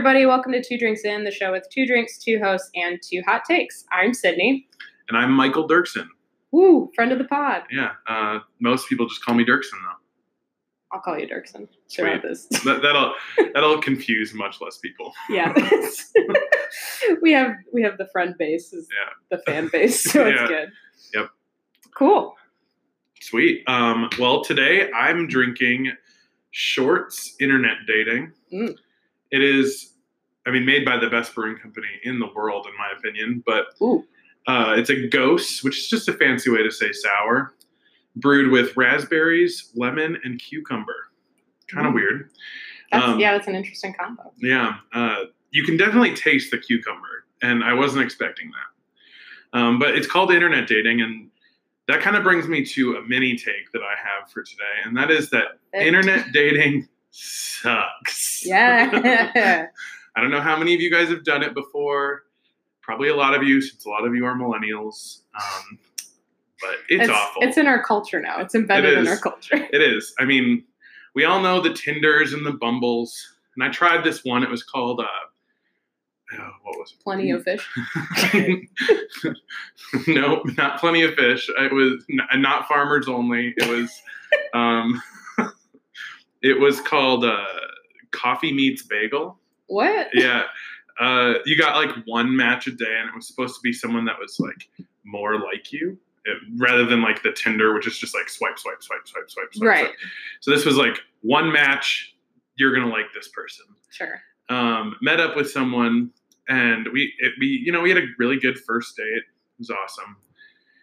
everybody. Welcome to Two Drinks In, the show with two drinks, two hosts, and two hot takes. I'm Sydney. And I'm Michael Dirksen. Woo, friend of the pod. Yeah, uh, most people just call me Dirksen though. I'll call you Dirksen throughout this. That, that'll that'll confuse much less people. Yeah, we have we have the friend base is Yeah. the fan base, so Yeah. it's good. Yep. Cool. Sweet. Um, well, today I'm drinking Shorts Internet Dating. Mm. It is, I mean, made by the best brewing company in the world, in my opinion. But uh, it's a Gose, which is just a fancy way to say sour, brewed with raspberries, lemon, and cucumber. Kind of Mm. weird. That's Um, yeah, that's an interesting combo. Yeah, uh, you can definitely taste the cucumber, and I wasn't expecting that. Um, but it's called internet dating, and that kind of brings me to a mini take that I have for today, and that is that internet dating sucks. Yeah. I don't know how many of you guys have done it before. Probably a lot of you, since a lot of you are millennials. Um, but it's, awful. It's in our culture now. It's embedded in our culture. It is. I mean, we all know the Tinders and the Bumbles, and I tried this one. It was called, uh, oh, what was it? Plenty of fish. no, not plenty of fish. It was not farmers only. It was, um, it was called uh, Coffee Meets Bagel. What? Yeah, uh, you got like one match a day, and it was supposed to be someone that was like more like you, it, rather than like the Tinder, which is just like swipe, swipe, swipe, swipe, swipe, swipe. Right. swipe. So this was like one match. You're gonna like this person Sure. um, met up with someone and we it, we you know we had a really good first date it was awesome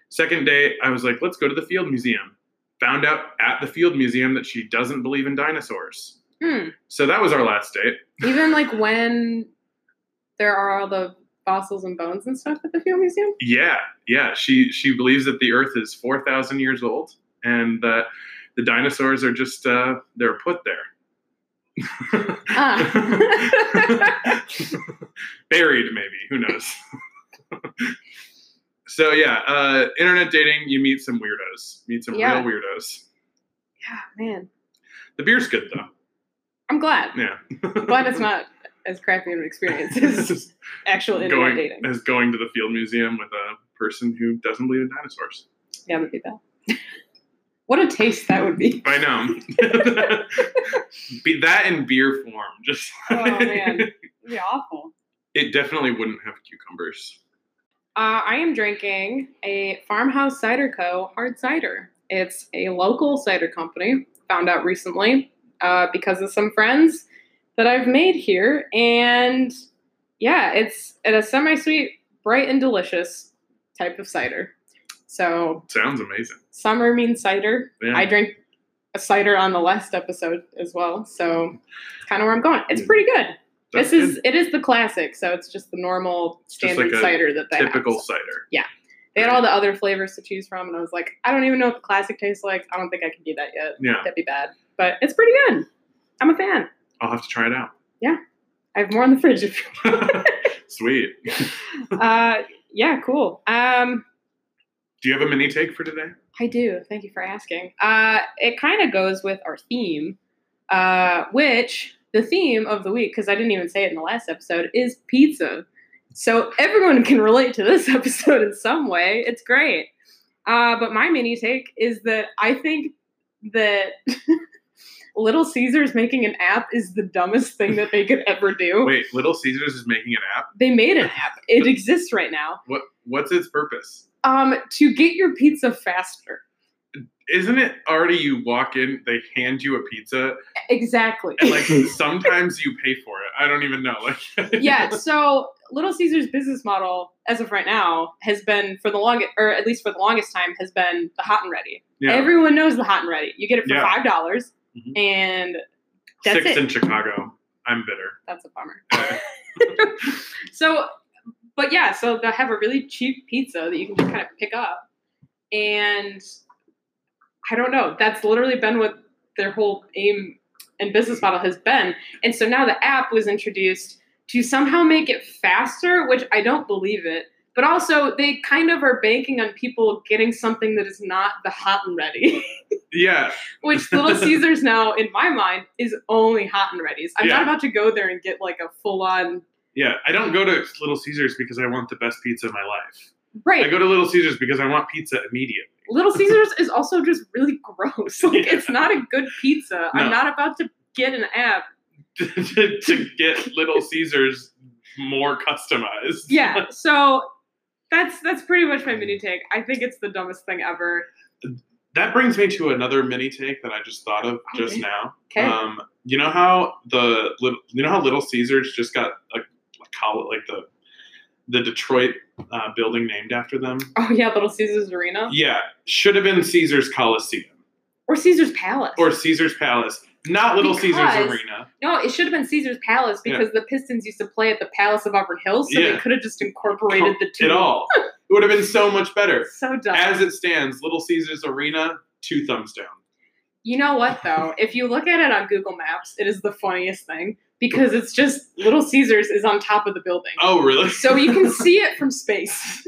second date i was like let's go to the field museum found out at the field museum that she doesn't believe in dinosaurs Hmm. so that was our last date Even like when there are all the fossils and bones and stuff at the Field Museum. yeah yeah she she believes that the earth is 4000 years old and that the dinosaurs are just uh they're put there Ah. buried maybe who knows so yeah uh internet dating you meet some weirdos meet some Yeah. real weirdos yeah, man. the beer's good though I'm glad. yeah Glad it's not as crappy of an experience as actual internet going dating. as going to the field museum with a person who doesn't believe in dinosaurs Yeah, that'd be bad. what a taste that would be. i know be that in beer form just Oh man, it'd be awful. it definitely wouldn't have cucumbers Uh, I am drinking a Farmhouse Cider Co. hard cider. It's a local cider company. Found out recently uh, because of some friends that I've made here, and yeah, it's it a semi-sweet, bright and delicious type of cider. So sounds amazing summer means cider. yeah I drink a cider on the last episode as well, so it's kind of where I'm going. It's pretty good. That's this is good. it is the classic, so it's just the normal standard like cider that they typical have. cider Yeah, They had all the other flavors to choose from, and I was like, I don't even know what the classic tastes like. I don't think I can do that yet. yeah That'd be bad, but it's pretty good. I'm a fan. i'll have to try it out Yeah, I have more in the fridge if you sweet uh, yeah, cool. Um, do you have a mini take for today I do. Thank you for asking. Uh, it kind of goes with our theme, uh, which the theme of the week, because I didn't even say it in the last episode, is pizza. So everyone can relate to this episode in some way. It's great. Uh, but my mini take is that I think that Little Caesars making an app is the dumbest thing that they could ever do. Wait, Little Caesars is making an app. They made an app. It exists right now. What what's its purpose? Um, to get your pizza faster. Isn't it already you walk in, they hand you a pizza, Exactly. and like sometimes you pay for it. I don't even know. Like yeah, so Little Caesars business model, as of right now, has been for the longest, or at least for the longest time, has been the hot and ready. yeah, Everyone knows the hot and ready. You get it for Yeah. five dollars, Mhm. and that's six it. in Chicago. I'm bitter. that's a bummer. So, but yeah, so they have a really cheap pizza that you can just kind of pick up, and I don't know. That's literally been what their whole aim and business model has been. And so now the app was introduced to somehow make it faster, which I don't believe it. But also, they kind of are banking on people getting something that is not the hot and ready, Yeah, which Little Caesars now, in my mind, is only hot and ready's. I'm Yeah. not about to go there and get like a full on. yeah. I don't go to Little Caesars because I want the best pizza of my life. I go to Little Caesars because I want pizza immediately. Little Caesars is also just really gross. Like, Yeah. it's not a good pizza. No. I'm not about to get an app. to, get Little Caesars more customized. Yeah. So that's that's pretty much my mini take. I think it's the dumbest thing ever. That brings me to another mini take that I just thought of just Okay. now. Okay. Um, you know how the little, you know how Little Caesars just got a, a call like the the Detroit uh, building named after them. oh yeah, Little Caesars Arena Yeah, should have been Caesar's Coliseum or Caesar's Palace. or Caesar's Palace, not Little Caesar's Arena. no, it should have been Caesar's Palace Yeah. because the Pistons used to play at the Palace of Auburn Hills, so Yeah. they could have just incorporated the two. At all, it would have been so much better. So dumb. As it stands, Little Caesar's Arena, two thumbs down. you know what though? if you look at it on Google Maps, it is the funniest thing because it's just Little Caesars is on top of the building. Oh, really? So you can see it from space.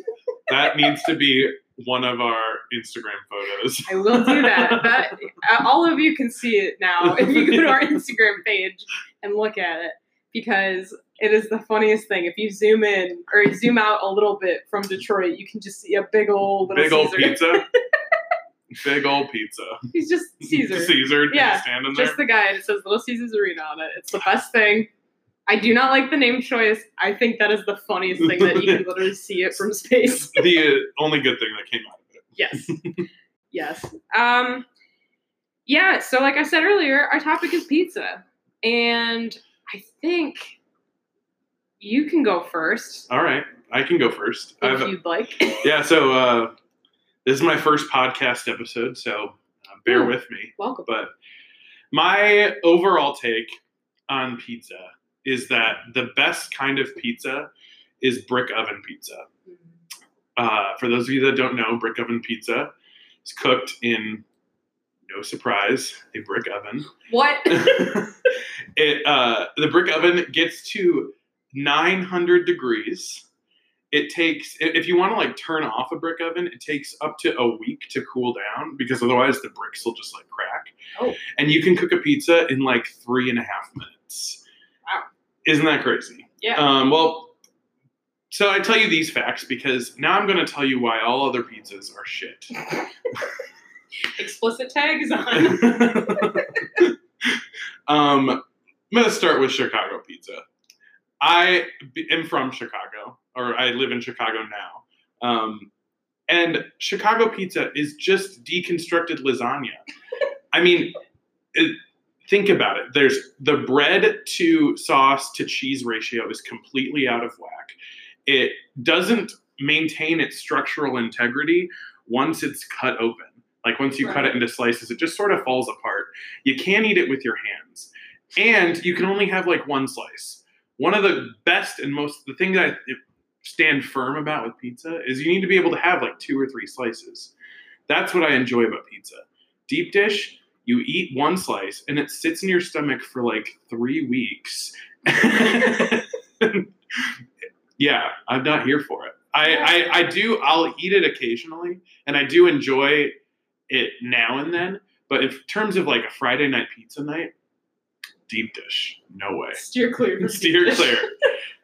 that needs to be one of our Instagram photos. I will do that. That uh, all of you can see it now if you go to our Instagram page and look at it because it is the funniest thing. If you zoom in or zoom out a little bit from Detroit, you can just see a big old little Big old pizza. Big old pizza. He's just Caesar. Caesar Yeah, standing there. Just the guy and it says Little Caesars Arena on it. It's the best thing. I do not like the name choice. I think that is the funniest thing that you can literally see it from space. the uh, only good thing that came out of it. Yes. yes. Um yeah, so like I said earlier, our topic is pizza. And I think you can go first All right, I can go first. if I've, you'd like. yeah, so uh, this is my first podcast episode, so uh, bear Ooh. with me. Welcome. But my overall take on pizza is that the best kind of pizza is brick oven pizza. Uh, for those of you that don't know, brick oven pizza is cooked in, no surprise, a brick oven. What? it uh, the brick oven gets to 900 degrees. It takes if you want to like turn off a brick oven, it takes up to a week to cool down because otherwise the bricks will just like crack. Oh. And you can cook a pizza in like three and a half minutes. Wow. Isn't that crazy? yeah. Um, well, so I tell you these facts because now I'm going to tell you why all other pizzas are shit. Explicit tags on. um, I'm gonna start with Chicago pizza. i am from Chicago, or I live in Chicago now, um, and Chicago pizza is just deconstructed lasagna. I mean, it, think about it. There's the bread to sauce to cheese ratio is completely out of whack. It doesn't maintain its structural integrity once it's cut open. Like once you cut it into slices, it just sort of falls apart. You can't eat it with your hands. And you can only have like one slice. One of the best and most, the thing that I stand firm about with pizza is you need to be able to have like two or three slices. That's what I enjoy about pizza. Deep dish, you eat one slice and it sits in your stomach for like three weeks. yeah, I'm not here for it. I, I, I do, I'll eat it occasionally and I do enjoy it now and then. But in terms of like a Friday night pizza night, deep dish, no way. Steer clear. Steer clear.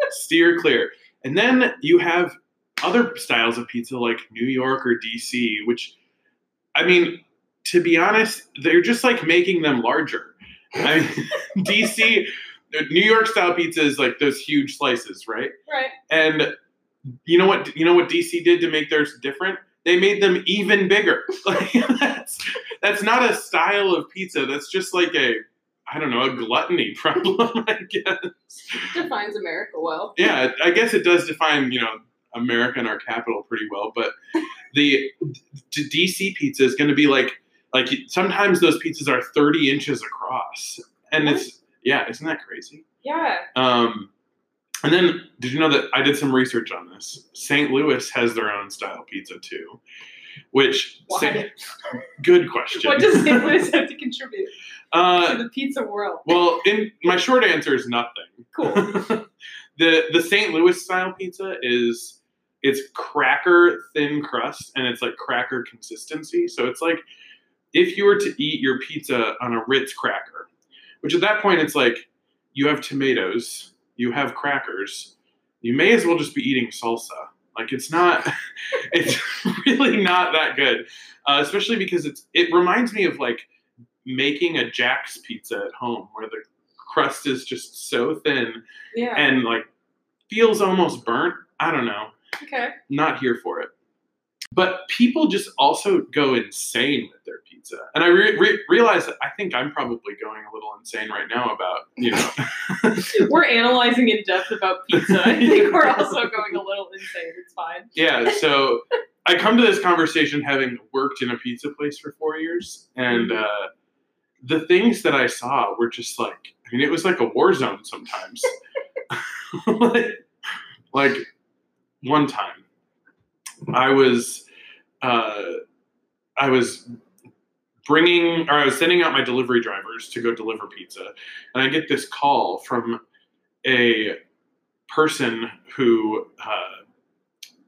Steer clear. And then you have other styles of pizza like New York or DC, which, I mean, to be honest, they're just like making them larger. I mean, DC, New York style pizza is like those huge slices, right? Right. And you know what? You know what DC did to make theirs different? They made them even bigger. Like that's that's not a style of pizza. That's just like a I don't know a gluttony problem. I guess. Defines America well. Yeah, I guess it does define you know America and our capital pretty well. But the d- DC pizza is going to be like like sometimes those pizzas are thirty inches across, and it's yeah, isn't that crazy? Yeah. Um, and then, did you know that I did some research on this? St. Louis has their own style pizza too, which Why? Good question. What does St. Louis have to contribute uh, the pizza world? well, in my short answer is nothing. Cool. the the St. Louis style pizza is It's cracker thin crust and it's like cracker consistency. So it's like if you were to eat your pizza on a Ritz cracker, which at that point it's like you have tomatoes, you have crackers, you may as well just be eating salsa. Like it's not, it's really not that good, uh, especially because it's. It reminds me of like making a Jack's pizza at home, where the crust is just so thin Yeah. and like feels almost burnt. I don't know. okay. Not here for it. But people just also go insane with their pizza, and I re- re- realize that I think I'm probably going a little insane right now about you know. We're analyzing in depth about pizza. I think we're also going a little insane. It's fine. yeah, so I come to this conversation having worked in a pizza place for four years, and Mhm. uh, the things that I saw were just like, I mean, it was like a war zone sometimes. like, like one time, I was, uh, I was bringing, or I was sending out my delivery drivers to go deliver pizza, and I get this call from a person who. Uh,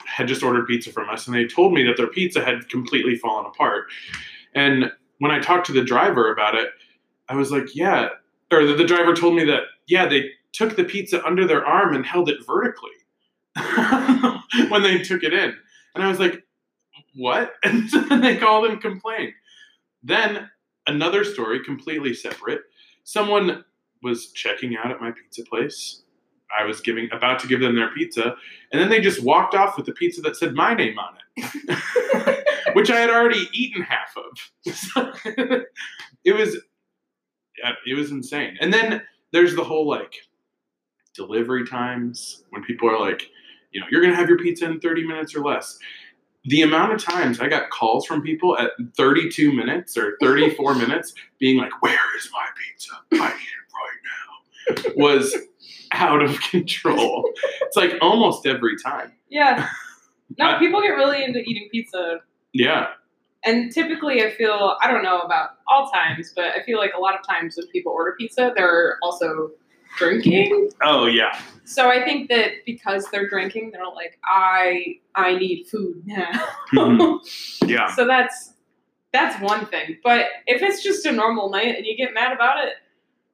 had just ordered pizza from us and they told me that their pizza had completely fallen apart. And when I talked to the driver about it, I was like, yeah, or the, the driver told me that, yeah, they took the pizza under their arm and held it vertically when they took it in. And I was like, what? And so then they called and complained. Then another story, completely separate. Someone was checking out at my pizza place. I was giving about to give them their pizza, and then they just walked off with the pizza that said my name on it, which I had already eaten half of. So, it was, it was insane. And then there's the whole like delivery times when people are like, you know, you're gonna have your pizza in 30 minutes or less. The amount of times I got calls from people at 32 minutes or 34 minutes being like, "Where is my pizza? I need it right now," was out of control. It's like almost every time. Yeah. No, people get really into eating pizza. Yeah. And typically, I feel, I don't know about all times, but I feel like a lot of times when people order pizza, they're also drinking. Oh yeah. So I think that because they're drinking, they're like, I I need food now. Mhm. Yeah. So that's that's one thing. But if it's just a normal night and you get mad about it,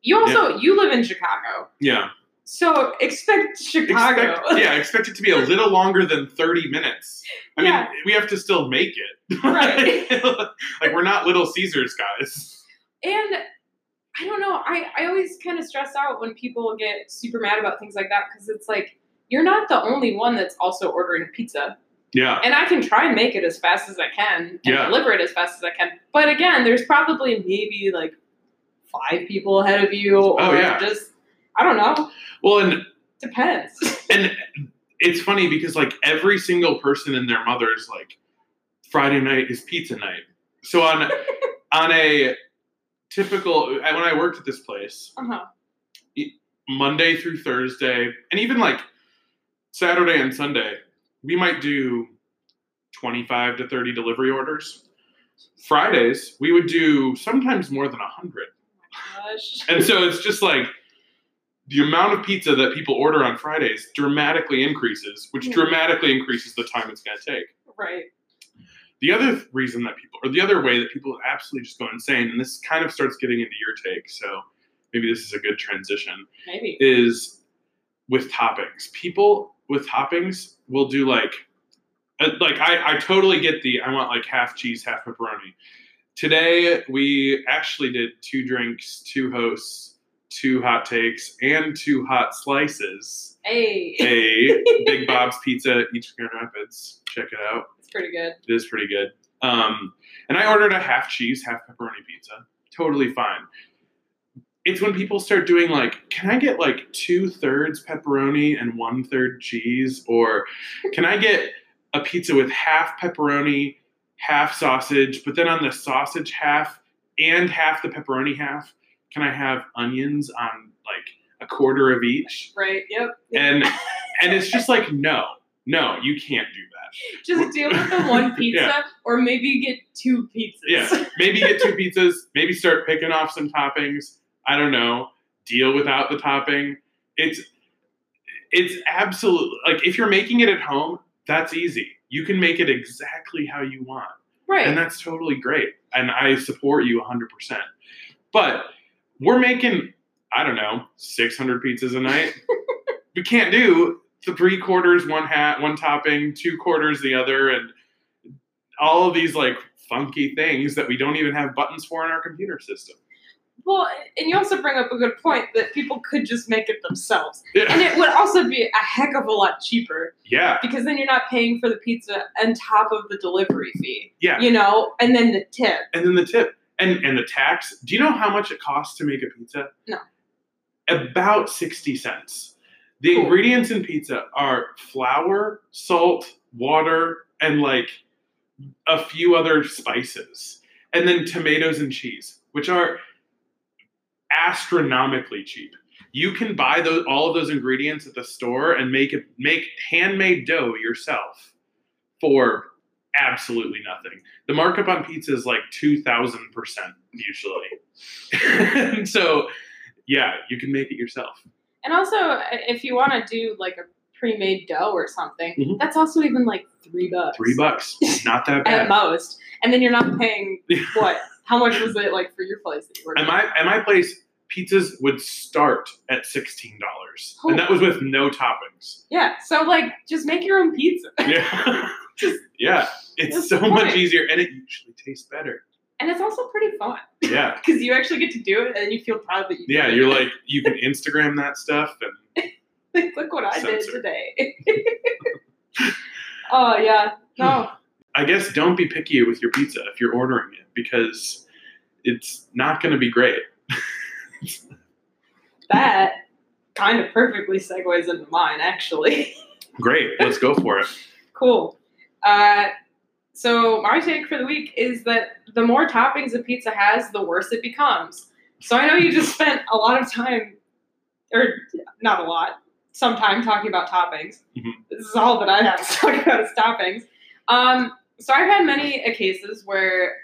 you also you live in Chicago. Yeah. So expect Chicago. Expect, yeah, expect it to be a little longer than 30 minutes. I Yeah. mean, we have to still make it. Right. like we're not little Caesars guys. And I don't know. I, I always kind of stress out when people get super mad about things like that because it's like you're not the only one that's also ordering pizza. Yeah. And I can try and make it as fast as I can and Yeah. deliver it as fast as I can. But again, there's probably maybe like five people ahead of you oh, or Oh, yeah. just I don't know. Well, and Depends. and it's funny because like every single person and their mother's like Friday night is pizza night. So on on a typical when I worked at this place, uh-huh. Monday through Thursday, and even like Saturday and Sunday, we might do 25 to 30 delivery orders. Fridays, we would do sometimes more than a 100. Gosh. And so it's just like the amount of pizza that people order on Fridays dramatically increases, which Yeah. dramatically increases the time it's going to take. Right. The other reason that people, or the other way that people absolutely just go insane, and this kind of starts getting into your take, so maybe this is a good transition, Maybe. is with toppings. People with toppings will do like, uh, like I, I totally get the I want like half cheese, half pepperoni. Today we actually did two drinks, two hosts, two hot takes, and two hot slices. Hey. A Big Bob's Pizza, East Grand Rapids. Check it out. It's pretty good. It is pretty good. Um, and I ordered a half cheese, half pepperoni pizza. Totally fine. It's when people start doing like, can I get like two thirds pepperoni and one third cheese? Or can I get a pizza with half pepperoni, half sausage, but then on the sausage half and half the pepperoni half, can I have onions on like a quarter of each? Right. Yep. And and it's just like, no, no, you can't do that. just deal with the one pizza, Yeah. or maybe get two pizzas. Yeah, maybe get two pizzas. Maybe start picking off some toppings. I don't know. Deal without the topping. It's it's absolutely like if you're making it at home, that's easy. You can make it exactly how you want. Right. And that's totally great. And I support you 100%. But we're making, I don't know, 600 pizzas a night. we can't do the three quarters, one hat, one topping, two quarters the other, and all of these like funky things that we don't even have buttons for in our computer system. well, and you also bring up a good point that people could just make it themselves. Yeah. And it would also be a heck of a lot cheaper yeah. because then you're not paying for the pizza on top of the delivery fee, Yeah. you know, and then the tip. And then the tip and and the tax. Do you know how much it costs to make a pizza? No. About 60 cents. The Cool. ingredients in pizza are flour, salt, water, and like a few other spices. And then tomatoes and cheese, which are astronomically cheap. You can buy those all of those ingredients at the store and make it make handmade dough yourself for absolutely nothing. The markup on pizza is like two thousand percent usually. and so yeah, you can make it yourself. And also, if you want to do like a pre-made dough or something, Mhm. that's also even like three bucks. Three bucks. Not that at most, and then you're not paying what? How much was it like for your place that you were? At my at my place, pizzas would start at sixteen dollars. And that was with no toppings. Yeah, so like just make your own pizza, Yeah. Yeah. It's so the much easier and it usually tastes better. and it's also pretty fun Yeah. because you actually get to do it and you feel proud that you. Yeah, you're like you can Instagram that stuff and like, look what I did today. oh yeah, no, I guess don't be picky with your pizza if you're ordering it because it's not going to be great. that kind of perfectly segues into mine actually. Great, let's go for it. cool. Uh, so my take for the week is that the more toppings a pizza has, the worse it becomes. So I know you just spent a lot of time, or not a lot, some time talking about toppings. Mhm. This is all that I have to talk about is toppings. Um, so I've had many cases where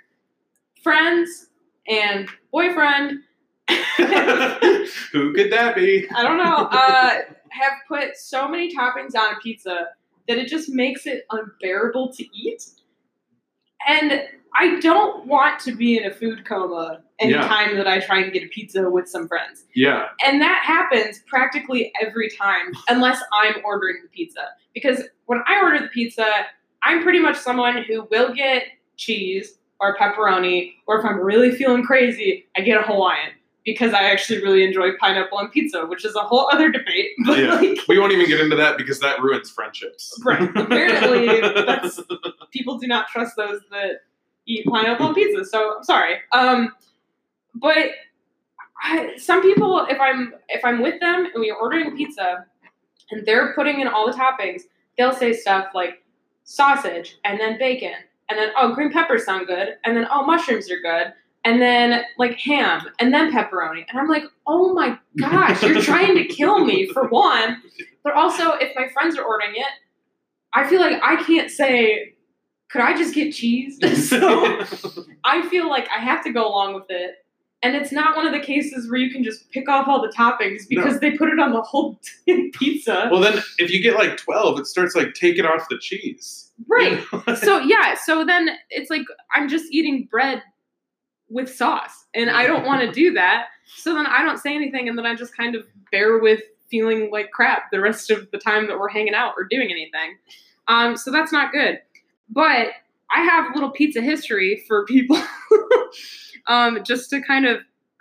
friends and boyfriend, Who could that be? I don't know, uh, have put so many toppings on a pizza that it just makes it unbearable to eat. And I don't want to be in a food coma anytime that I try and get a pizza with some friends. Yeah, And that happens practically every time, unless I'm ordering the pizza. Because when I order the pizza, I'm pretty much someone who will get cheese or pepperoni, or if I'm really feeling crazy, I get a Hawaiian. Because I actually really enjoy pineapple on pizza, which is a whole other debate. But Yeah. like, we won't even get into that because that ruins friendships. Right. Apparently, that's people do not trust those that eat pineapple on pizza. So I'm sorry. Um, but I, some people, if I'm if I'm with them and we're ordering pizza, and they're putting in all the toppings, they'll say stuff like sausage and then bacon and then oh green peppers sound good and then oh mushrooms are good and then like ham and then pepperoni and I'm like oh my gosh you're trying to kill me for one but also if my friends are ordering it I feel like I can't say could I just get cheese so I feel like I have to go along with it. And it's not one of the cases where you can just pick off all the toppings because they put it on the whole pizza. well, then if you get like 12, it starts like taking off the cheese. right. so yeah, so then it's like I'm just eating bread with sauce. And I don't want to do that. So then I don't say anything and then I just kind of bear with feeling like crap the rest of the time that we're hanging out or doing anything. Um, so that's not good. But I have a little pizza history for people um, just to kind of,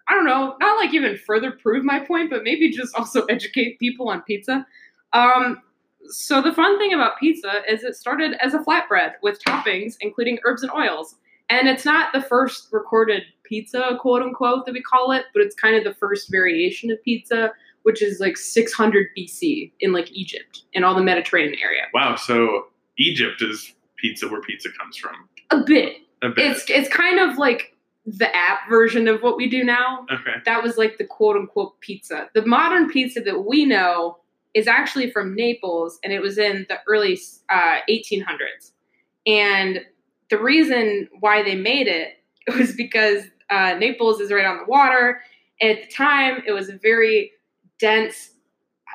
I don't know, not like even further prove my point, but maybe just also educate people on pizza. Um, so the fun thing about pizza is it started as a flatbread with toppings, including herbs and oils. And it's not the first recorded pizza, quote unquote, that we call it, but it's kind of the first variation of pizza, which is like 600 BC in like Egypt and all the Mediterranean area. Wow, so Egypt is pizza where pizza comes from. A bit. A bit. It's it's kind of like the app version of what we do now. okay. That was like the quote unquote pizza. The modern pizza that we know is actually from Naples, and it was in the early uh, 1800s. And the reason why they made it was because uh, Naples is right on the water. And at the time, it was a very dense,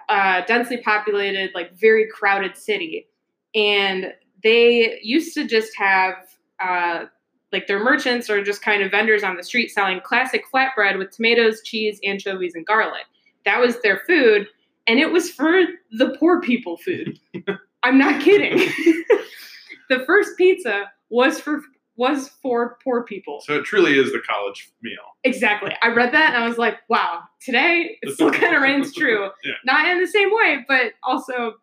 uh, densely populated, like very crowded city. and they used to just have uh, like their merchants or just kind of vendors on the street selling classic flatbread with tomatoes, cheese, anchovies, and garlic. That was their food, and it was for the poor people food. I'm not kidding. the first pizza was for was for poor people. So it truly is the college meal. Exactly. I read that and I was like, wow, today it still kind of rings true. Yeah. Not in the same way, but also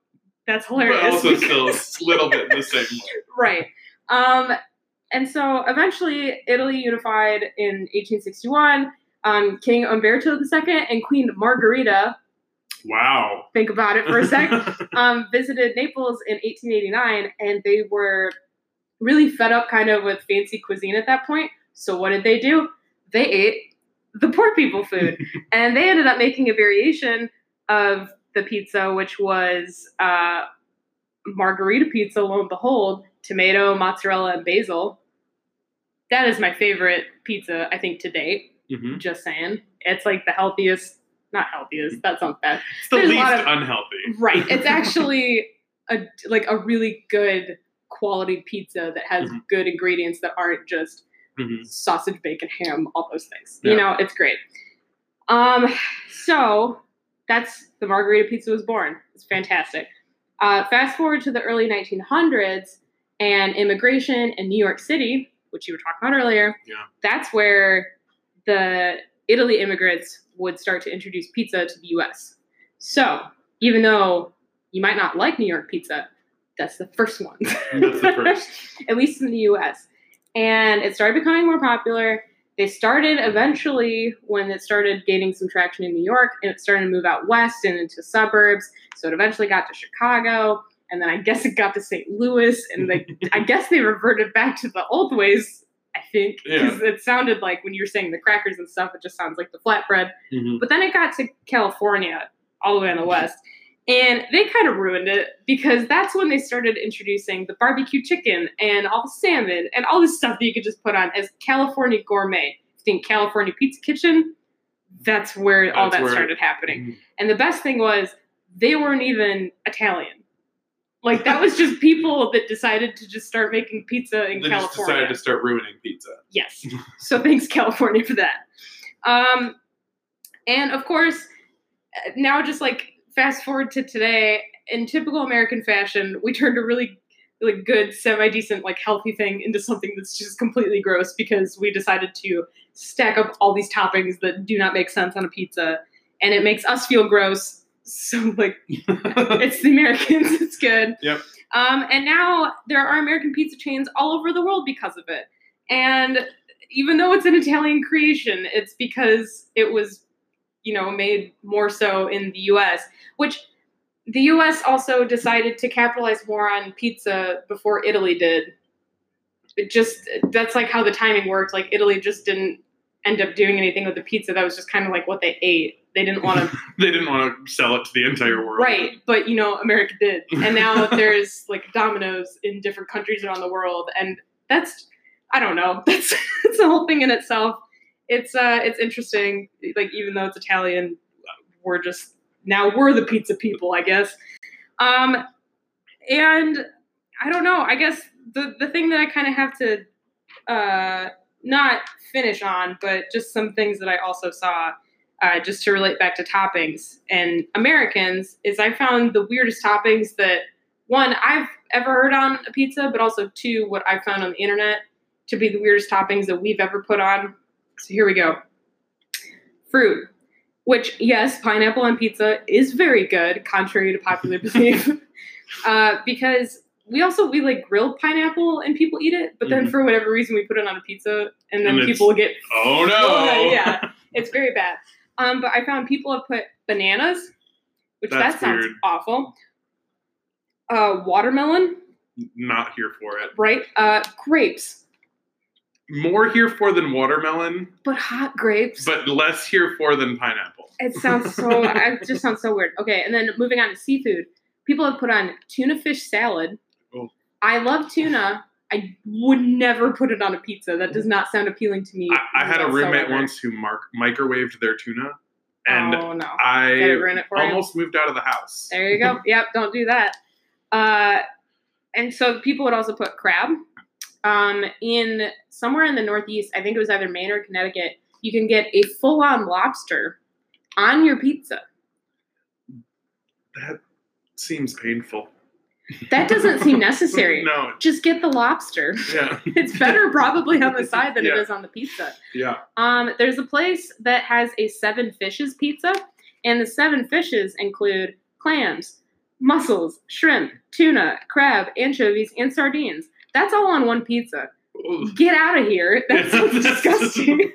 that's hilarious. But also still a little bit in the same way. right. Um, and so eventually Italy unified in 1861. Um, King Umberto II and Queen Margherita, Wow. think about it for a sec, um, visited Naples in 1889, and they were really fed up kind of with fancy cuisine at that point. So what did they do? They ate the poor people food, and they ended up making a variation of the pizza, which was uh, margarita pizza. Lo and behold, tomato, mozzarella, and basil. That is my favorite pizza, I think, to date. Mhm. Just saying, it's like the healthiest. Not healthiest. That sounds bad. It's the There's least of- unhealthy. Right. It's actually a like a really good quality pizza that has Mhm. good ingredients that aren't just Mhm. sausage, bacon, ham, all those things. You know, it's great. Um, so that's the margarita pizza was born. It's fantastic. Uh, fast forward to the early 1900s and immigration in New York City, which you were talking about earlier. Yeah. That's where the Italy immigrants would start to introduce pizza to the U.S. So even though you might not like New York pizza, that's the first one. That's the first. At least in the US. And it started becoming more popular. They started eventually when it started gaining some traction in New York and it started to move out west and into suburbs. So it eventually got to Chicago. And then I guess it got to St. Louis. And they, I guess they reverted back to the old ways, I think. Because it sounded like when you were saying the crackers and stuff, it just sounds like the flatbread. Mhm. But then it got to California, all the way in the west. And they kind of ruined it because that's when they started introducing the barbecue chicken and all the salmon and all this stuff that you could just put on as California gourmet. You think California Pizza Kitchen, that's where all that where- started happening. Mhm. And the best thing was they weren't even Italian. Like that was just people that decided to just start making pizza in They just California. decided to start ruining pizza. Yes. So thanks, California, for that. Um, and of course, now just like fast forward to today, in typical American fashion, we turned a really, like good, semi decent, like healthy thing into something that's just completely gross because we decided to stack up all these toppings that do not make sense on a pizza, and it makes us feel gross. So like it's the Americans. It's good. Yep. Um, and now there are American pizza chains all over the world because of it. And even though it's an Italian creation, it's because it was, you know, made more so in the U.S. Which the U.S. also decided to capitalize more on pizza before Italy did. It just that's like how the timing worked. Like Italy just didn't end up doing anything with the pizza. That was just kind of like what they ate. They didn't want to they didn't want to sell it to the entire world. Right, but you know, America did, and now there's like Domino's in different countries around the world, and that's I don't know, that's it's a whole thing in itself. It's uh, it's interesting. Like even though it's Italian, we're just now we're the pizza people, I guess. Um, and I don't know. I guess the the thing that I kind of have to uh not finish on, but just some things that I also saw uh, just to relate back to toppings and Americans, is I found the weirdest toppings that one I've ever heard on a pizza, but also two what I found on the internet to be the weirdest toppings that we've ever put on. So here we go. Fruit, which yes, pineapple on pizza is very good, contrary to popular belief, uh, because we also we like grilled pineapple and people eat it, but then Mhm. for whatever reason we put it on a pizza and then And people get Oh no! yeah, it's very bad. Um, but I found people have put bananas, which That's that sounds weird. awful. Uh, watermelon, Not here for it. right? Uh, grapes, More here for than watermelon, but hot grapes. but less here for than pineapple. it sounds so. it just sounds so weird. Okay, and then moving on to seafood, people have put on tuna fish salad. Oh. I love tuna. I would never put it on a pizza. That does not sound appealing to me. I, I had a roommate whatsoever. once who mark, microwaved their tuna, and oh no, I Did it ruin it for you? almost moved out of the house. There you go. yep, don't do that. Uh, and so people would also put crab. Um, in somewhere in the Northeast, I think it was either Maine or Connecticut, you can get a full-on lobster on your pizza. That seems painful. That doesn't seem necessary. no. Just get the lobster. Yeah. It's better probably on the side than it Yeah. is on the pizza. Yeah. Um, there's a place that has a seven fishes pizza, and the seven fishes include clams, mussels, shrimp, tuna, crab, anchovies, and sardines. That's all on one pizza. Get out of here. That sounds disgusting.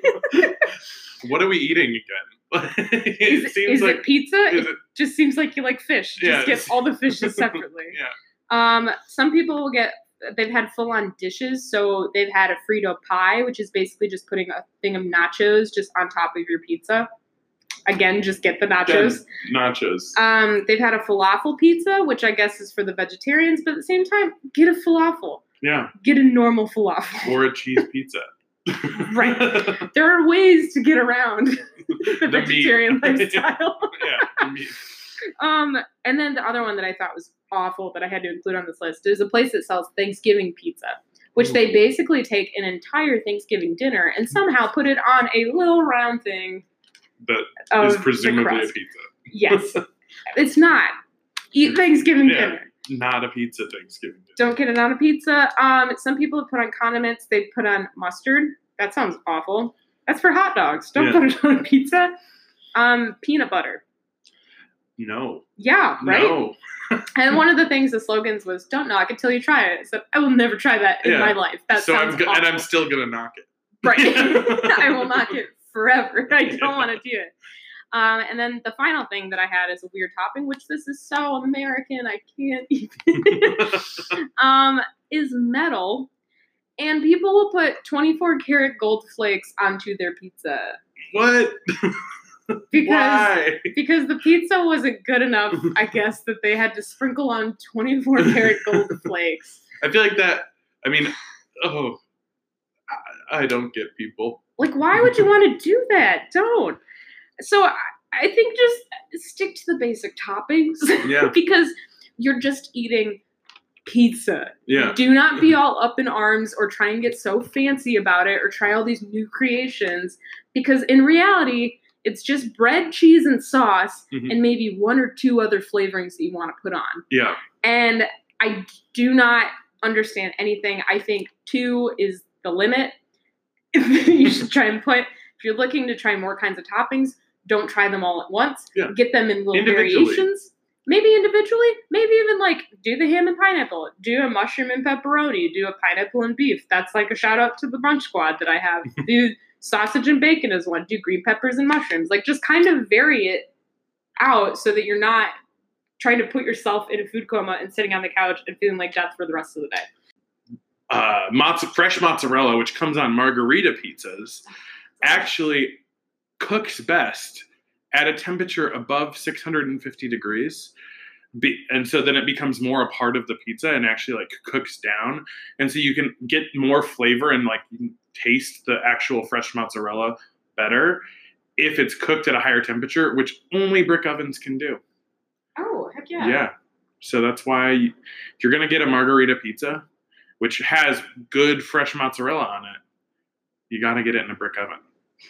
what are we eating again? it is seems is like it pizza? is It it- just seems like you like fish. Yeah. Just get all the fishes separately. yeah. Um, some people will get they've had full on dishes, so they've had a Frito pie, which is basically just putting a thing of nachos just on top of your pizza. Again, just get the nachos. nachos. Um, they've had a falafel pizza, which I guess is for the vegetarians, but at the same time, get a falafel. yeah. Get a normal falafel. Or a cheese pizza. Right. There are ways to get around the, The meat. vegetarian lifestyle. yeah. meat. Um, and then the other one that I thought was awful that I had to include on this list is a place that sells Thanksgiving pizza, which they basically take an entire Thanksgiving dinner and somehow put it on a little round thing That is presumably a pizza. Yes, it's not. Eat Thanksgiving Yeah. dinner. Not a pizza Thanksgiving. dinner. Don't get it on a pizza. Um, some people have put on condiments. They put on mustard. That sounds awful. That's for hot dogs. Don't Yeah. put it on a pizza. Um, peanut butter. No. Yeah, right. No. And one of the things, the slogans was "Don't knock it till you try it." So I will never try that in Yeah. my life. That so sounds I'm go- and I'm still gonna knock it. right. I will knock it forever. I don't want to do it. Um, and then the final thing that I had is a weird topping, which this is so American, I can't even. um, is metal, and people will put 24 karat gold flakes onto their pizza what? because because the pizza wasn't good enough. I guess that they had to sprinkle on 24 karat gold flakes. I feel like that. I mean, oh, I, I don't get people. Like, why would you want to do that? Don't. So I, I think just stick to the basic toppings Yeah. because you're just eating pizza. Yeah. Do not be all up in arms or try and get so fancy about it or try all these new creations because in reality, it's just bread, cheese, and sauce, Mhm. and maybe one or two other flavorings that you want to put on. Yeah. And I do not understand anything. I think two is the limit. you should try and put, if you're looking to try more kinds of toppings, don't try them all at once. Yeah. Get them in little variations. Maybe individually, maybe even like do the ham and pineapple, do a mushroom and pepperoni, do a pineapple and beef. That's like a shout out to the brunch squad that I have. do sausage and bacon as one, do green peppers and mushrooms. Like just kind of vary it out so that you're not trying to put yourself in a food coma and sitting on the couch and feeling like death for the rest of the day. Uh, mozza- fresh mozzarella, which comes on margarita pizzas, actually cooks best at a temperature above 650 degrees. Be, and so then it becomes more a part of the pizza and actually like cooks down. And so you can get more flavor and like taste the actual fresh mozzarella better if it's cooked at a higher temperature, which only brick ovens can do. Oh, heck Yeah. So that's why you, if you're gonna get a margarita pizza, which has good fresh mozzarella on it, you gotta get it in a brick oven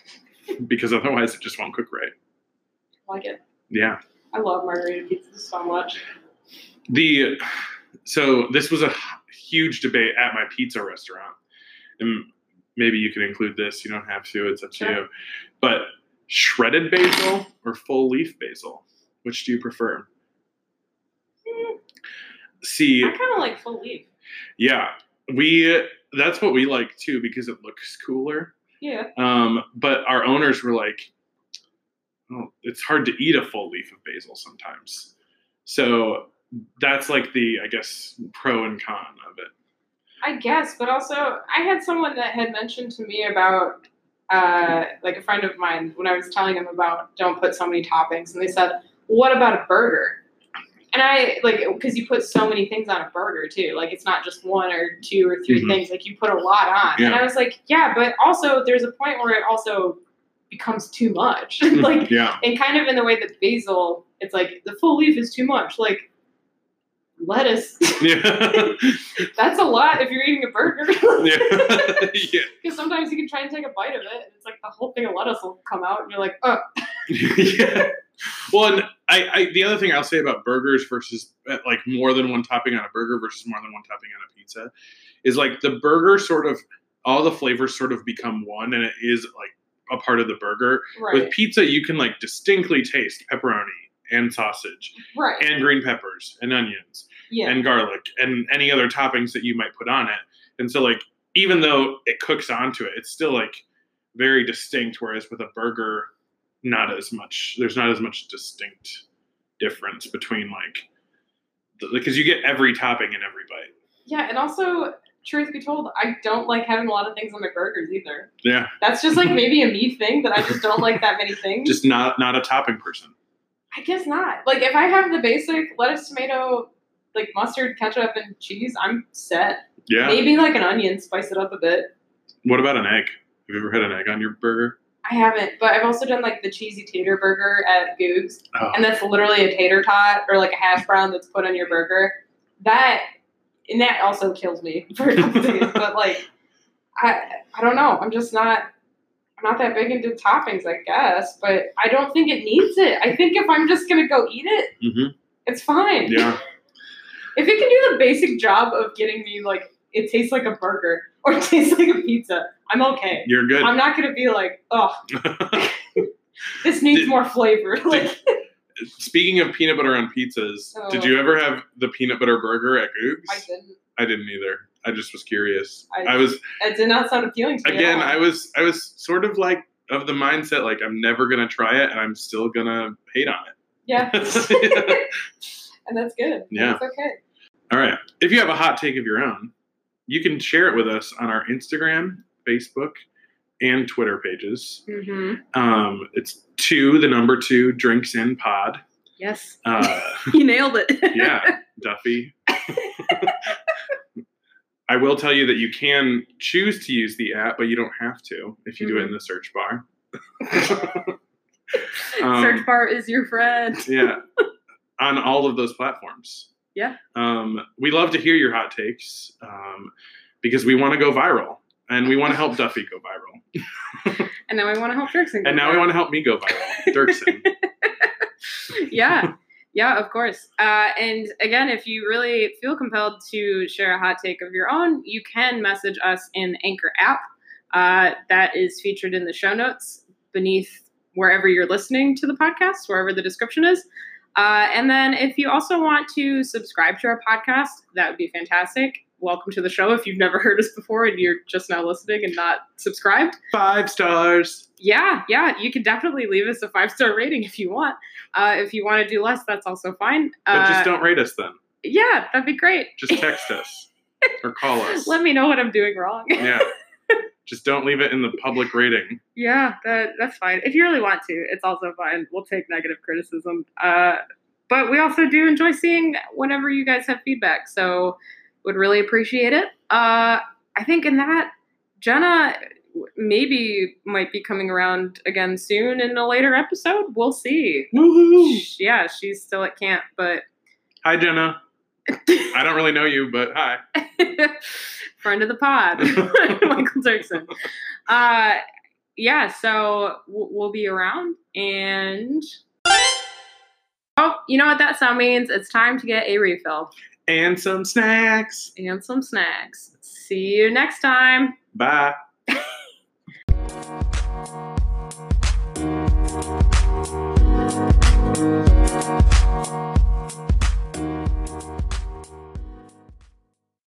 because otherwise it just won't cook right. like it. Yeah. I love margarita pizza so much. The so this was a huge debate at my pizza restaurant, and maybe you can include this. You don't have to. It's up to Sure. you. But shredded basil or full leaf basil, which do you prefer? See, I kind of like full leaf. Yeah, we that's what we like too because it looks cooler. Yeah. Um, but our owners were like, "Oh, it's hard to eat a full leaf of basil sometimes." So that's like the I guess pro and con of it. I guess, but also I had someone that had mentioned to me about uh, like a friend of mine when I was telling him about don't put so many toppings, and they said, "What about a burger?" And I like because you put so many things on a burger too. Like it's not just one or two or 3 Mhm. things. Like you put a lot on. And I was like, yeah, but also there's a point where it also becomes too much. like Yeah, and kind of in the way that basil, it's like the full leaf is too much. Like lettuce. Yeah. That's a lot if you're eating a burger. yeah. yeah. Because sometimes you can try and take a bite of it, and it's like the whole thing of lettuce will come out, and you're like, oh, yeah. Well, and I, I the other thing I'll say about burgers versus uh, like more than one topping on a burger versus more than one topping on a pizza is like the burger sort of all the flavors sort of become one and it is like a part of the burger. right, With pizza, you can like distinctly taste pepperoni and sausage right, and green peppers and onions yeah, and garlic and any other toppings that you might put on it. And so like even though it cooks onto it, it's still like very distinct. Whereas with a burger, not as much. There's not as much distinct difference between like because you get every topping in every bite. yeah, and also. Truth be told, I don't like having a lot of things on my burgers either. Yeah, That's just like maybe a me thing that I just don't like that many things. just not not a topping person. I guess not. Like if I have the basic lettuce, tomato, like mustard, ketchup, and cheese, I'm set. Yeah. Maybe like an onion, spice it up a bit. What about an egg? Have you ever had an egg on your burger? I haven't, but I've also done like the cheesy tater burger at Goog's, Oh, and that's literally a tater tot or like a hash brown that's put on your burger. That and that also kills me for a couple days. But like, I I don't know. I'm just not. I'm not that big into toppings, I guess, but I don't think it needs it. I think if I'm just gonna go eat it, hmm it's fine. Yeah. If it can do the basic job of getting me like it tastes like a burger or it tastes like a pizza, I'm okay. You're good. I'm not gonna be like, oh, this needs Did- more flavor. Like, Speaking of peanut butter on pizzas, Oh. did you ever have the peanut butter burger at Goog's? I didn't. I didn't either. I just was curious. I- I, was It did not sound appealing to me. again. I was I was sort of like of the mindset like I'm never gonna try it and I'm still gonna hate on it. yeah, and that's good. Yeah. That's okay. All right. If you have a hot take of your own, you can share it with us on our Instagram, Facebook, and Twitter pages. hmm Um, it's two, the number two, drinks in pod. Yes, Uh, you nailed it. yeah, Duffy. I will tell you that you can choose to use the app, but you don't have to if you do it in the search bar. Um, Search bar is your friend. yeah, on all of those platforms. Yeah. Um, we love to hear your hot takes um, because we want to go viral and we want to help Duffy go viral. And now we want to help Dirksen. And now we want to help me go viral. Dirksen. yeah yeah of course uh, and again if you really feel compelled to share a hot take of your own you can message us in the anchor app uh, that is featured in the show notes beneath wherever you're listening to the podcast wherever the description is uh, and then if you also want to subscribe to our podcast that would be fantastic welcome to the show if you've never heard us before and you're just now listening and not subscribed Five stars. yeah, yeah, you can definitely leave us a five star rating if you want. Uh, if you want to do less, that's also fine. But Uh, just don't rate us then. Yeah, that'd be great. Just text us or call us. Let me know what I'm doing wrong. yeah. Just don't leave it in the public rating. yeah, that, that's fine. If you really want to, it's also fine. We'll take negative criticism. Uh, but we also do enjoy seeing whenever you guys have feedback. So would really appreciate it. Uh, I think in that, Jenna maybe might be coming around again soon in a later episode. We'll see. Woohoo! Yeah, she's still at camp, but Hi, Jenna. I don't really know you, but hi. friend of the pod, Michael Dirksen. Uh, yeah, so we'll, we'll be around and. Oh, you know what that sound means? It's time to get a refill And some snacks. and some snacks. See you next time. Bye.